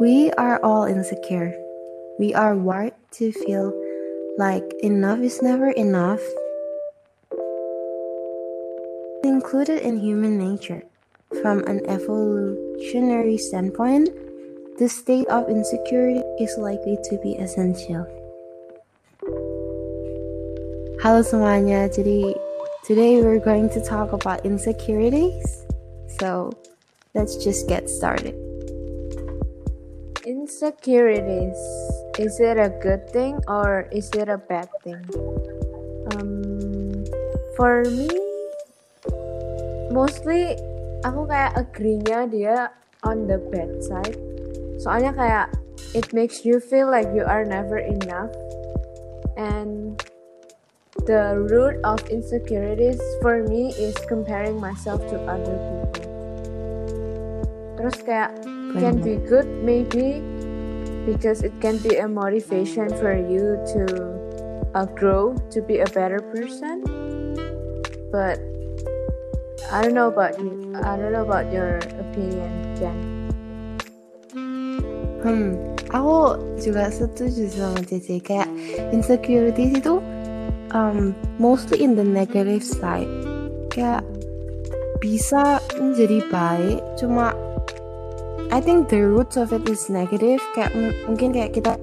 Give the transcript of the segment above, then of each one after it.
We are all insecure. We are wired to feel like enough is never enough. Included in human nature. From an evolutionary standpoint, the state of insecurity is likely to be essential. Halo semuanya, jadi today we're going to talk about insecurities. So let's just get started. Insecurities. Is it a good thing or is it a bad thing? Um, for me, mostly aku kayak agree-nya dia on the bad side. Soalnya kayak it makes you feel like you are never enough. And the root of insecurities for me is comparing myself to other people. Terus kayak can be good maybe because it can be a motivation for you to uh, grow to be a better person. But I don't know about you I don't know about your opinion Jen. Hmm, aku juga setuju sama Cici kayak insecurities itu um, mostly in the negative side. Kayak bisa menjadi baik cuma I think the roots of it is negative. Kayak mungkin kayak kita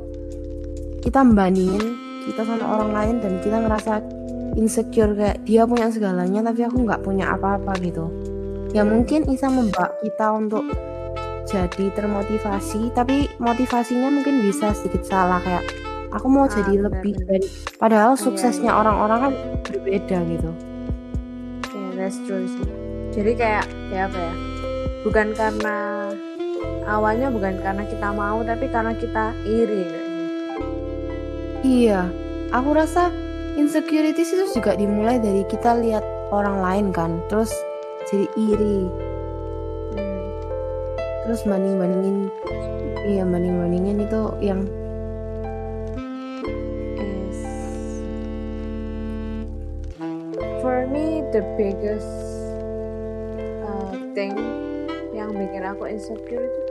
kita membandingin kita sama orang lain dan kita ngerasa insecure kayak dia punya segalanya tapi aku nggak punya apa-apa gitu. Ya mungkin bisa membawa kita untuk jadi termotivasi tapi motivasinya mungkin bisa sedikit salah kayak aku mau ah, jadi bener, lebih dari padahal oh, suksesnya orang-orang iya, iya. kan berbeda gitu. Ya yeah, that's true sih. Jadi kayak kayak apa ya? Bukan karena awalnya bukan karena kita mau tapi karena kita iri iya aku rasa insecurities itu juga dimulai dari kita lihat orang lain kan terus jadi iri hmm. terus banding bandingin iya banding bandingin itu yang yes. for me the biggest uh, thing yang bikin aku insecure itu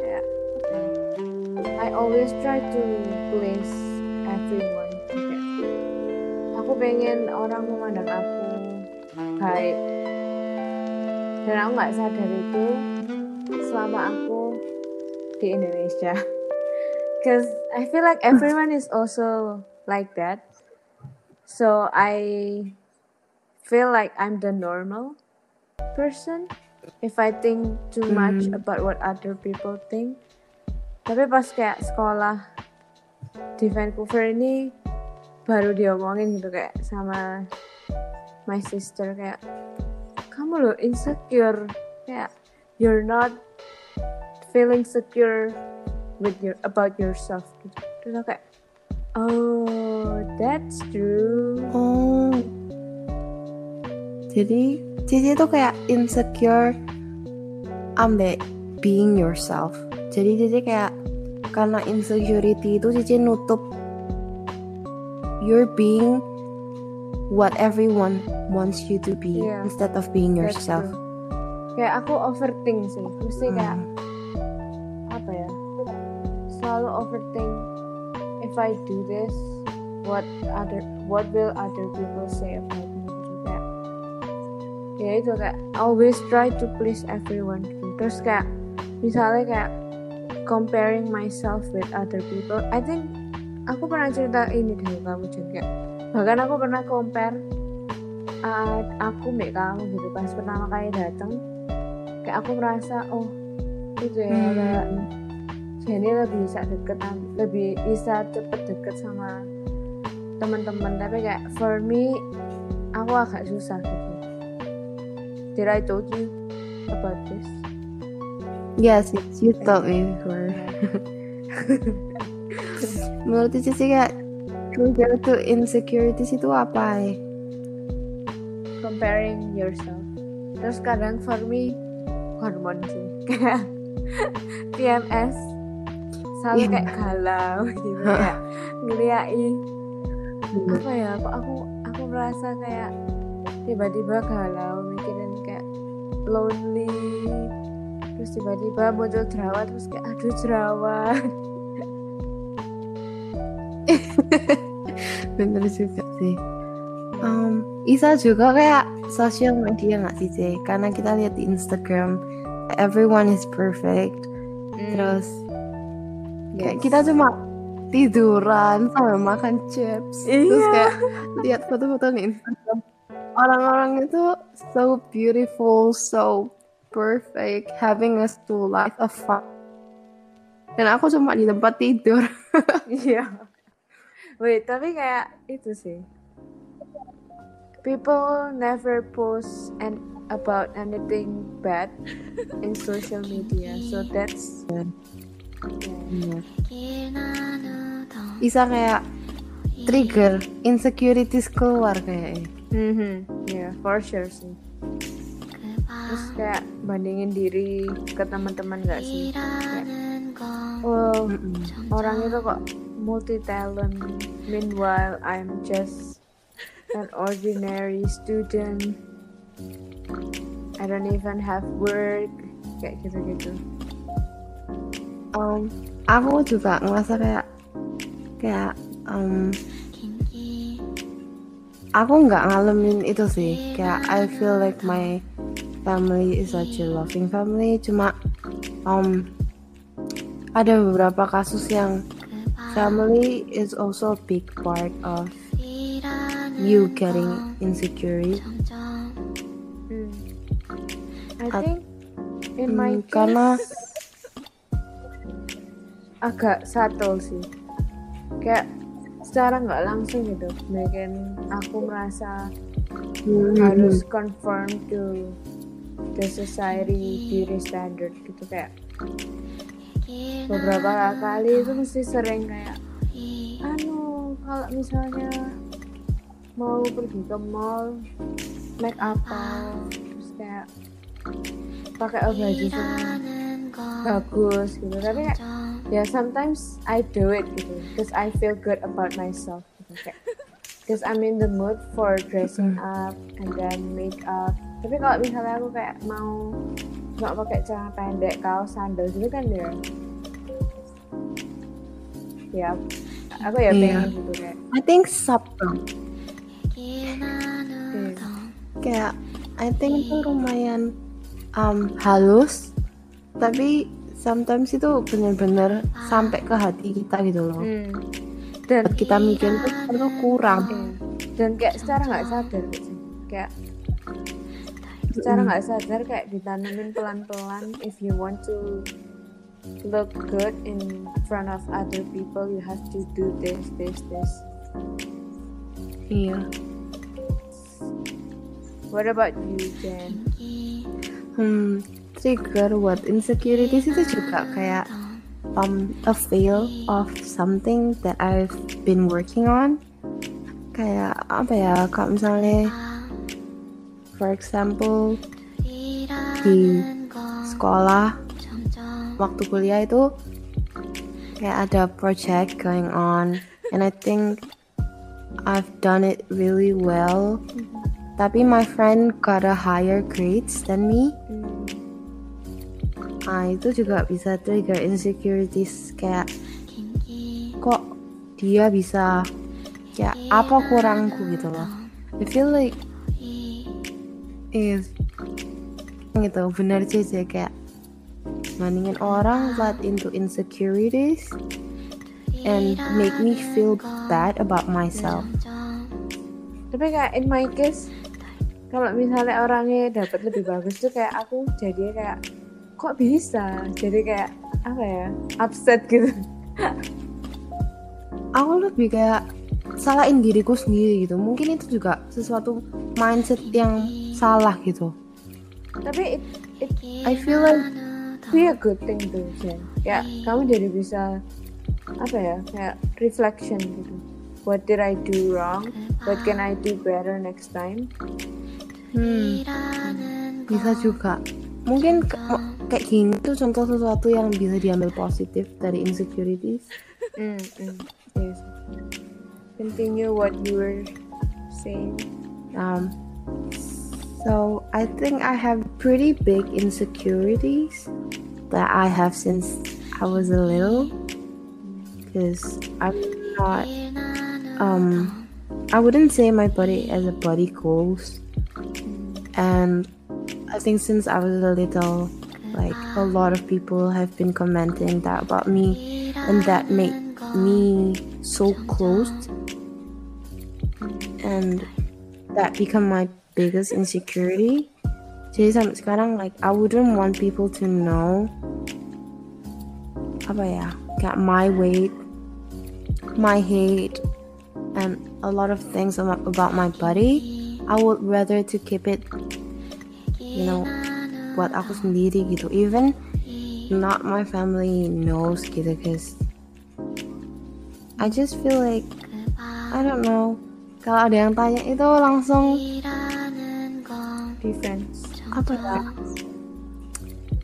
always try to please everyone okay. aku pengen orang memandang aku baik dan aku nggak sadar itu selama aku di Indonesia because I feel like everyone is also like that so I feel like I'm the normal person if I think too much mm. about what other people think tapi pas kayak sekolah di Vancouver ini baru diomongin gitu kayak sama my sister kayak kamu lo insecure kayak you're not feeling secure with your about yourself. Gitu. Terus kayak oh that's true. Oh. Jadi Cici itu kayak insecure ambek being yourself jadi Cici kayak karena insecurity itu Cici nutup you're being what everyone wants you to be yeah, instead of being yourself. kayak aku overthink sih. Mesti hmm. kayak apa ya? Selalu overthink if I do this what other what will other people say about me gitu kayak. Ya itu kayak always try to please everyone terus kayak misalnya kayak comparing myself with other people I think aku pernah cerita ini dari kamu juga. Bahkan aku pernah compare uh, aku mbak kamu gitu pas pertama kali datang kayak aku merasa oh itu ya hmm. kayak jadi lebih bisa deket lebih bisa cepet deket sama teman-teman. Tapi kayak for me aku agak susah gitu. Did I told you about this Yes, you told me before. Menurut Cici kayak closer to insecurities itu apa ya? Comparing yourself. Terus kadang for me hormon sih kayak PMS selalu yeah. kayak galau gitu kayak ngeliatin apa ya kok aku aku merasa kayak tiba-tiba galau mikirin kayak lonely terus tiba-tiba muncul jerawat terus kayak aduh jerawat. Bener juga sih. Um, Isa juga kayak sosial media nggak sih Jay? Karena kita lihat di Instagram everyone is perfect. Hmm, terus kayak yes. kita cuma tiduran sambil makan chips. Terus Iya. kayak lihat foto-foto di Instagram. Orang-orang itu so beautiful so perfect having a full life of fun dan aku cuma di tempat tidur Iya. Wait, tapi kayak itu sih. People never post and about anything bad in social media. So that's yeah. bisa kayak trigger insecurities keluar kayaknya Mhm. Yeah, for sure sih. Terus kayak bandingin diri ke teman-teman gak sih? Kayak, oh, orang itu kok multi talent. Meanwhile, I'm just an ordinary student. I don't even have work. Kayak gitu-gitu. um, aku juga ngerasa kayak kayak um, aku nggak ngalamin itu sih kayak I feel like my family is such a loving family cuma um, ada beberapa kasus yang family is also a big part of you getting insecure Hmm. I think in my Hmm, karena case agak subtle sih. Kayak secara nggak langsung gitu bikin aku merasa hmm, harus conform to the society beauty standard gitu kayak beberapa kali itu mesti sering kayak anu kalau misalnya mau pergi ke mall make apa terus kayak pakai baju bagus gitu. Tapi kayak ya sometimes I do it gitu because I feel good about myself gitu kayak because I'm in the mood for dressing up and then make up tapi kalau misalnya aku kayak mau nggak pakai celana pendek kaos sandal gitu kan ya ya aku ya Iya. pengen gitu kayak I think hmm, kayak I think itu lumayan um, halus tapi sometimes itu bener-bener sampai ke hati kita gitu loh hmm. dan buat kita mikir itu kurang Iya. dan kayak secara nggak sadar gitu. kayak secara nggak sadar kayak ditanamin pelan-pelan if you want to look good in front of other people you have to do this this this. Iya. What about you Jen? Hmm trigger what? Insecurities itu juga kayak um a fail of something that I've been working on. Kayak apa ya kalau misalnya for example di sekolah waktu kuliah itu kayak ada project going on. And I think I've done it really well. Tapi my friend got a higher grades than me. Ah itu juga bisa trigger insecurities kayak kok dia bisa? Kayak apa kurangku? Gitu loh. I feel like is gitu benar CC kayak bandingin orang led into insecurities and make me feel bad about myself. Tapi kayak in my case kalau misalnya orangnya dapat lebih bagus tuh kayak aku jadi kayak kok bisa? Jadi kayak apa ya upset gitu. Aku lebih kayak salahin diriku sendiri gitu. Mungkin itu juga sesuatu mindset yang salah gitu. Tapi it, it I feel like be a good thing tuh Jen. Ya kamu jadi bisa apa ya kayak reflection gitu. What did I do wrong? What can I do better next time? Hmm, bisa juga. Mungkin kayak gini tuh contoh sesuatu yang bisa diambil positif dari insecurities. Mm, mm, yes. Continue what you were saying. Um, So I think I have pretty big insecurities that I have since I was a little. Because I'm not, um, I wouldn't say my body as a body goals. And I think since I was a little, like a lot of people have been commenting that about me, and that made me so closed, and that become my biggest insecurity. Jadi sampai sekarang like I wouldn't want people to know apa ya kayak my weight, my height, and a lot of things about my body. I would rather to keep it, you know, buat aku sendiri gitu. Even not my family knows gitu, cause I just feel like I don't know. Kalau ada yang tanya itu langsung defense. Apa ya?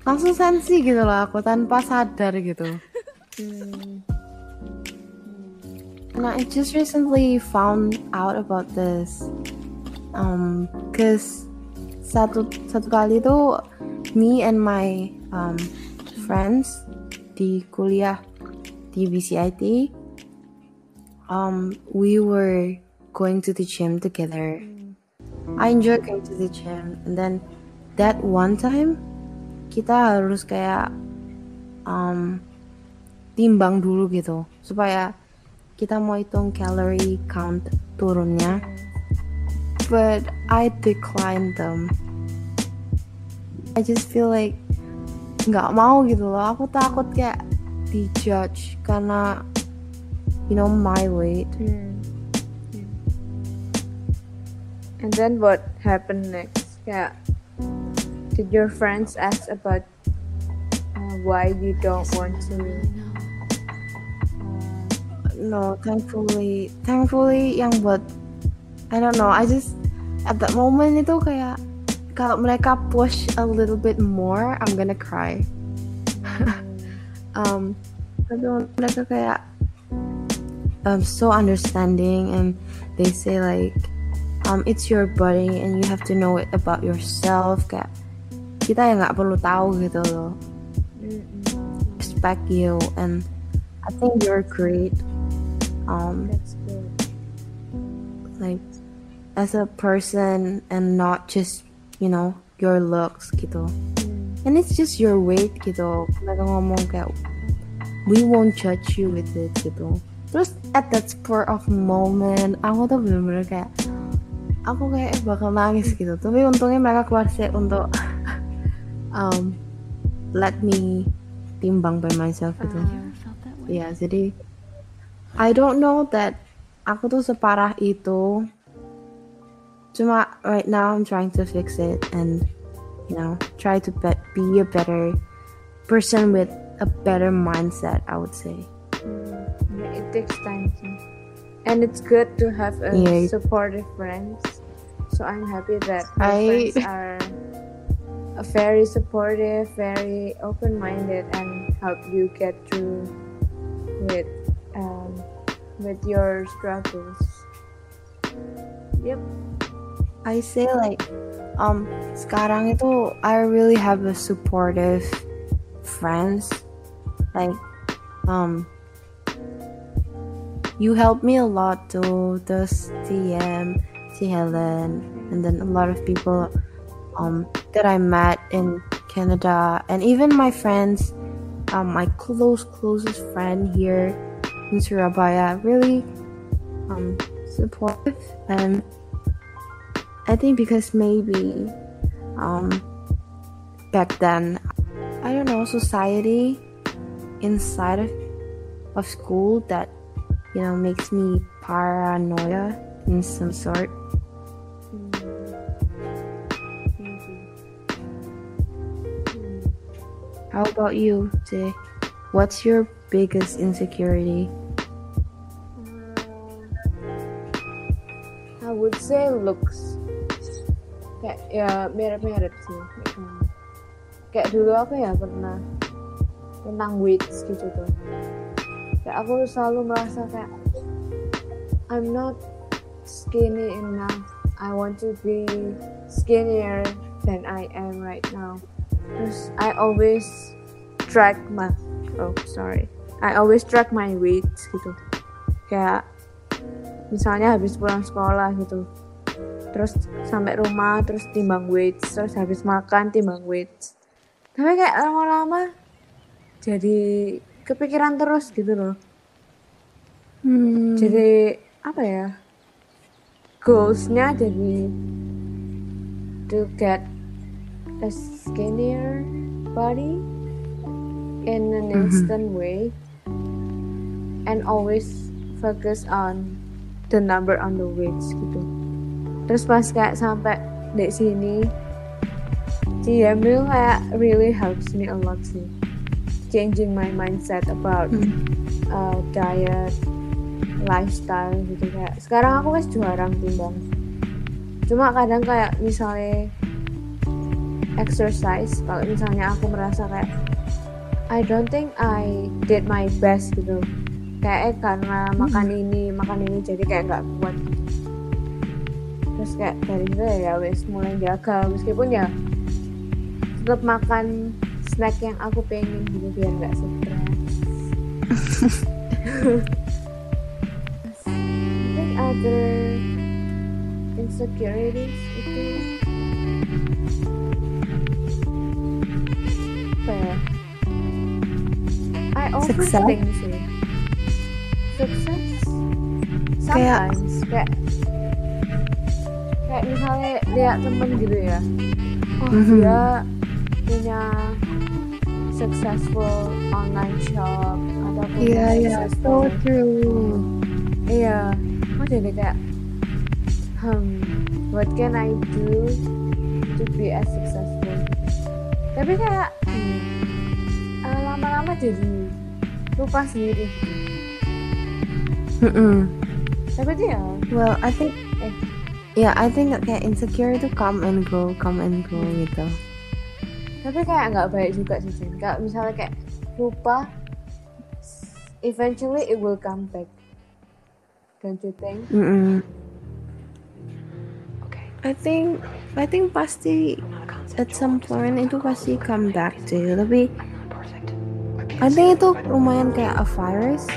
Langsung sensi gitu loh aku tanpa sadar gitu. Hmm. and I just recently found out about this. Um cause satu satu kali tuh me and my um, friends di kuliah di BCIT um we were going to the gym together I enjoy going to the gym. And then that one time kita harus kayak um, timbang dulu gitu. Supaya kita mau hitung calorie count turunnya. But I declined them. I just feel like nggak mau gitu loh. Aku takut kayak dijudge karena you know my weight. Hmm. And then what happened next? Yeah. Did your friends ask about uh, why you don't want to? No, thankfully, thankfully yang buat I don't know. I just at that moment itu kayak kalau mereka push a little bit more, I'm gonna cry. um, tapi mereka kayak um, so understanding and they say like um, it's your body and you have to know it about yourself. Kayak kita ya nggak perlu tahu gitu loh respect you and I think you're great. Um That's good. like as a person and not just you know your looks gitu. Mm. and it's just your weight gitu. Mereka ngomong kayak we won't judge you with it gitu. Terus at that spur of moment aku tuh bener-bener kayak aku kayak bakal nangis gitu tapi untungnya mereka keluar sih untuk um, let me timbang by myself gitu ya jadi I don't know that aku tuh separah itu cuma right now I'm trying to fix it and you know try to be, be a better person with a better mindset I would say Yeah, it takes time too. And it's good to have a Yeah. supportive friends. So I'm happy that my I- friends are very supportive, very open-minded, and help you get through with um, with your struggles. Yep. I say like um sekarang itu I really have a supportive friends like um you helped me a lot too those TM T Helen and then a lot of people um that I met in Canada and even my friends um my close closest friend here in Surabaya really um supportive and I think because maybe um back then I don't know society inside of, of school that you know makes me paranoia in some sort. How about you, Jay? What's your biggest insecurity? I would say looks. Kayak ya mirip-mirip sih. Kamu. Kayak dulu aku ya pernah tentang weight gitu tuh. Kayak aku selalu merasa kayak I'm not skinny enough. I want to be skinnier than I am right now. I always track my oh sorry I always track my weight gitu kayak misalnya habis pulang sekolah gitu terus sampai rumah terus timbang weight terus habis makan timbang weight tapi kayak lama-lama jadi kepikiran terus gitu loh Hmm. jadi apa ya goalsnya jadi to get a skinnier body in an Mhm. instant way and always focus on the number on the weights gitu terus pas kayak sampai di sini itu kayak really helps me a lot sih changing my mindset about Hmm. uh, diet lifestyle gitu kayak sekarang aku wes jarang timbang. Cuma kadang kayak misalnya exercise kalau misalnya aku merasa kayak I don't think I did my best gitu. Kayak eh, karena makan ini makan ini jadi kayak nggak kuat. Terus kayak dari itu ya wes mulai jaga meskipun ya tetap makan snack yang aku pengen gitu biar nggak stres. I think other insecurities itu apa ya? I overthink sih. Success? Kayak- Sometimes kayak kayak misalnya lihat temen gitu ya. Oh Mhm. dia punya successful online shop atau punya Iya iya, so successful true. Iya, aku jadi kayak, hmm, what can I do to be as successful? Tapi kayak hmm, eh, lama-lama jadi lupa sendiri. Mm-mm. Tapi itu ya, Well, I think eh, ya I think kayak insecure itu come and go, come and go gitu. tapi kayak nggak baik juga sih Jen. Kalau misalnya kayak lupa, eventually it will come back. Don't you think? Mm-mm. I think I think pasti at some point itu pasti come back to you. Tapi I think itu lumayan kayak a virus.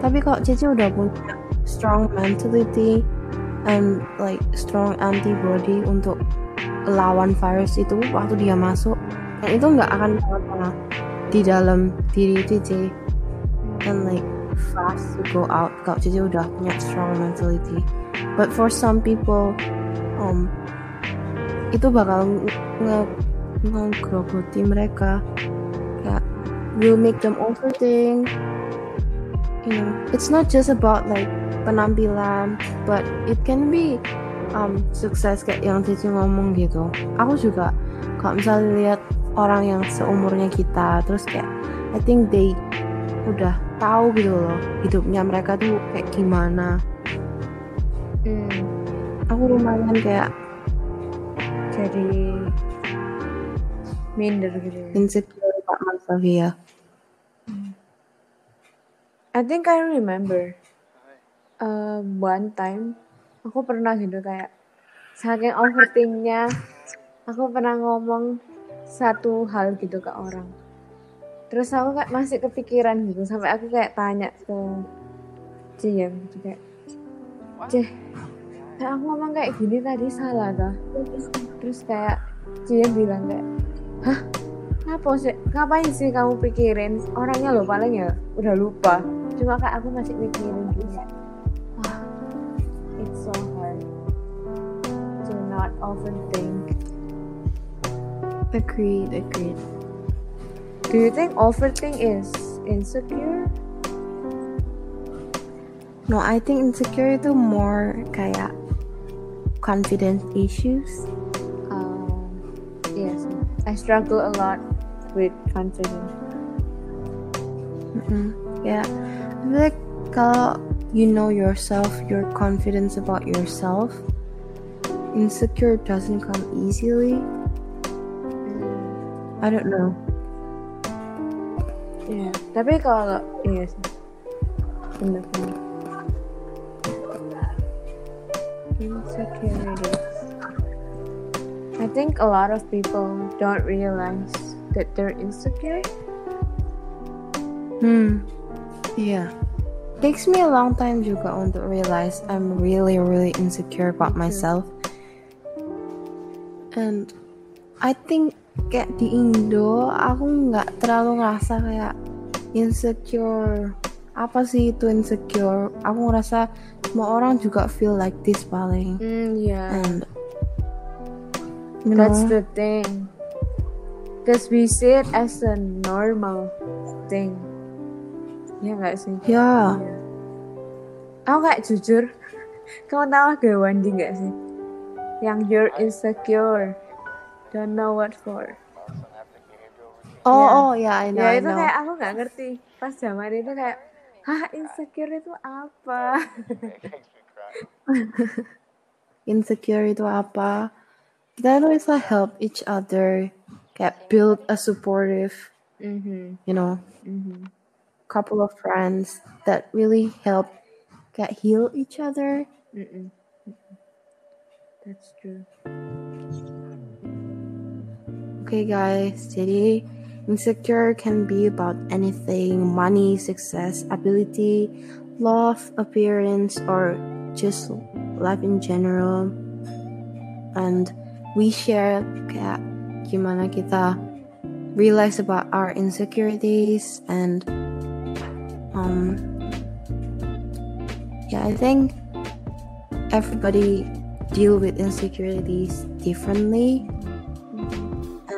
Tapi kalau Cici udah punya strong mentality and like strong antibody untuk lawan virus itu waktu dia masuk, dan itu nggak akan pernah di dalam diri Cici and like fast to go out. Kalau Cici udah punya strong mentality. But for some people, um, itu bakal nge ngegrogoti mereka. Kayak will make them overthink. You know it's not just about like penampilan but it can be um sukses kayak yang Cici ngomong gitu. Aku juga kalau misalnya lihat orang yang seumurnya kita terus kayak I think they udah tahu gitu loh hidupnya mereka tuh kayak gimana Hmm, aku lumayan kayak jadi minder gitu. ya. insecure Pak Mansavia I think I remember uh, one time aku pernah gitu kayak saking overthinknya aku pernah ngomong satu hal gitu ke orang terus aku kayak masih kepikiran gitu sampai aku kayak tanya ke Ciem gitu kayak Ceh kayak aku ngomong kayak gini tadi salah kah terus kayak Ciem bilang kayak hah Kenapa sih? Ngapain sih kamu pikirin? Orangnya lo paling ya udah lupa. Cuma kayak aku masih mikirin gitu. Wah, it's so hard to not overthink. agreed agreed Do you think overthink is insecure? no I think insecure itu more kayak confidence issues Um, yes, I struggle a lot with confidence. Mm-mm. Yeah, I feel like kalau you know yourself, your confidence about yourself, insecure doesn't come easily. I don't know. Iya, tapi kalau iya sih. Bener bener. I think a lot of people don't realize that they're insecure. Hmm. Yeah. Takes me a long time juga untuk realize I'm really really insecure about myself. And I think kayak di Indo aku nggak terlalu ngerasa kayak insecure apa sih itu insecure aku ngerasa semua orang juga feel like this paling Mm, yeah. and you That's know, the thing. Because we see it as a normal thing. Ya nggak sih? ya Iya. Aku kayak jujur, kamu tahu lagu Wandi nggak sih? Yang you're insecure, don't know what for. oh Ya. oh ya I know, ya I itu know. kayak aku nggak ngerti. Pas zaman itu kayak, hah insecure itu apa? insecure itu apa kita tuh bisa help each other kayak build a supportive Mhm, you know mhm. couple of friends that really help kayak heal each other Mm-mm. Mm-mm. That's true. Okay, guys, jadi insecure can be about anything money, success, ability, love, appearance, or just life in general. And we share kayak gimana kita realize about our insecurities and um yeah, I think everybody deal with insecurities differently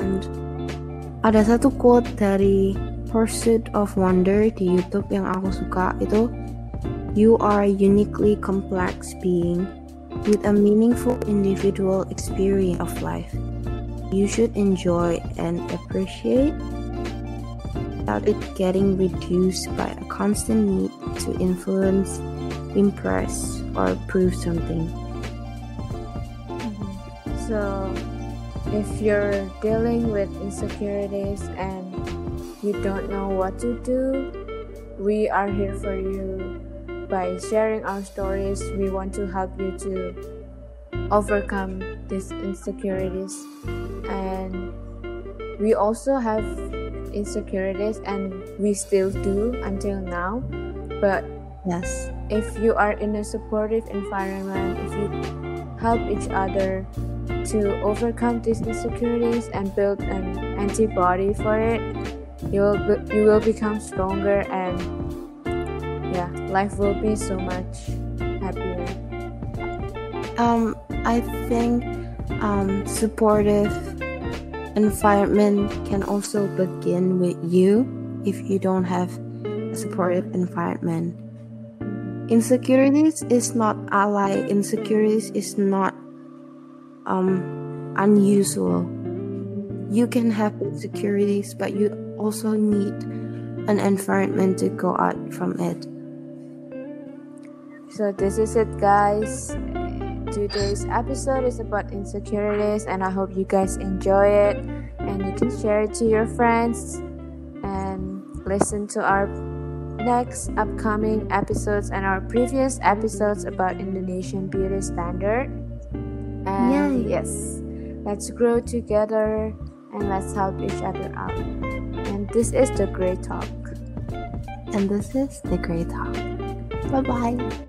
and ada satu quote dari Pursuit of Wonder di YouTube yang aku suka itu You are a uniquely complex being with a meaningful individual experience of life. You should enjoy and appreciate without it getting reduced by a constant need to influence, impress, or prove something. Mm-hmm. So, if you're dealing with insecurities and you don't know what to do, we are here for you. By sharing our stories, we want to help you to overcome these insecurities. And we also have insecurities, and we still do until now. But Yes. if you are in a supportive environment, if you help each other to overcome these insecurities and build an antibody for it, you will be, you will become stronger and yeah, life will be so much happier. Um, I think um, supportive environment can also begin with you if you don't have a supportive environment. Insecurities is not ally. Insecurities is not um, unusual. You can have insecurities, but you also need an environment to go out from it. So this is it, guys. Today's episode is about insecurities, and I hope you guys enjoy it. And you can share it to your friends and listen to our next upcoming episodes and our previous episodes about Indonesian beauty standard. And Yay. Yes, let's grow together and let's help each other out. And this is the Great Talk. And this is the Great Talk. Bye bye.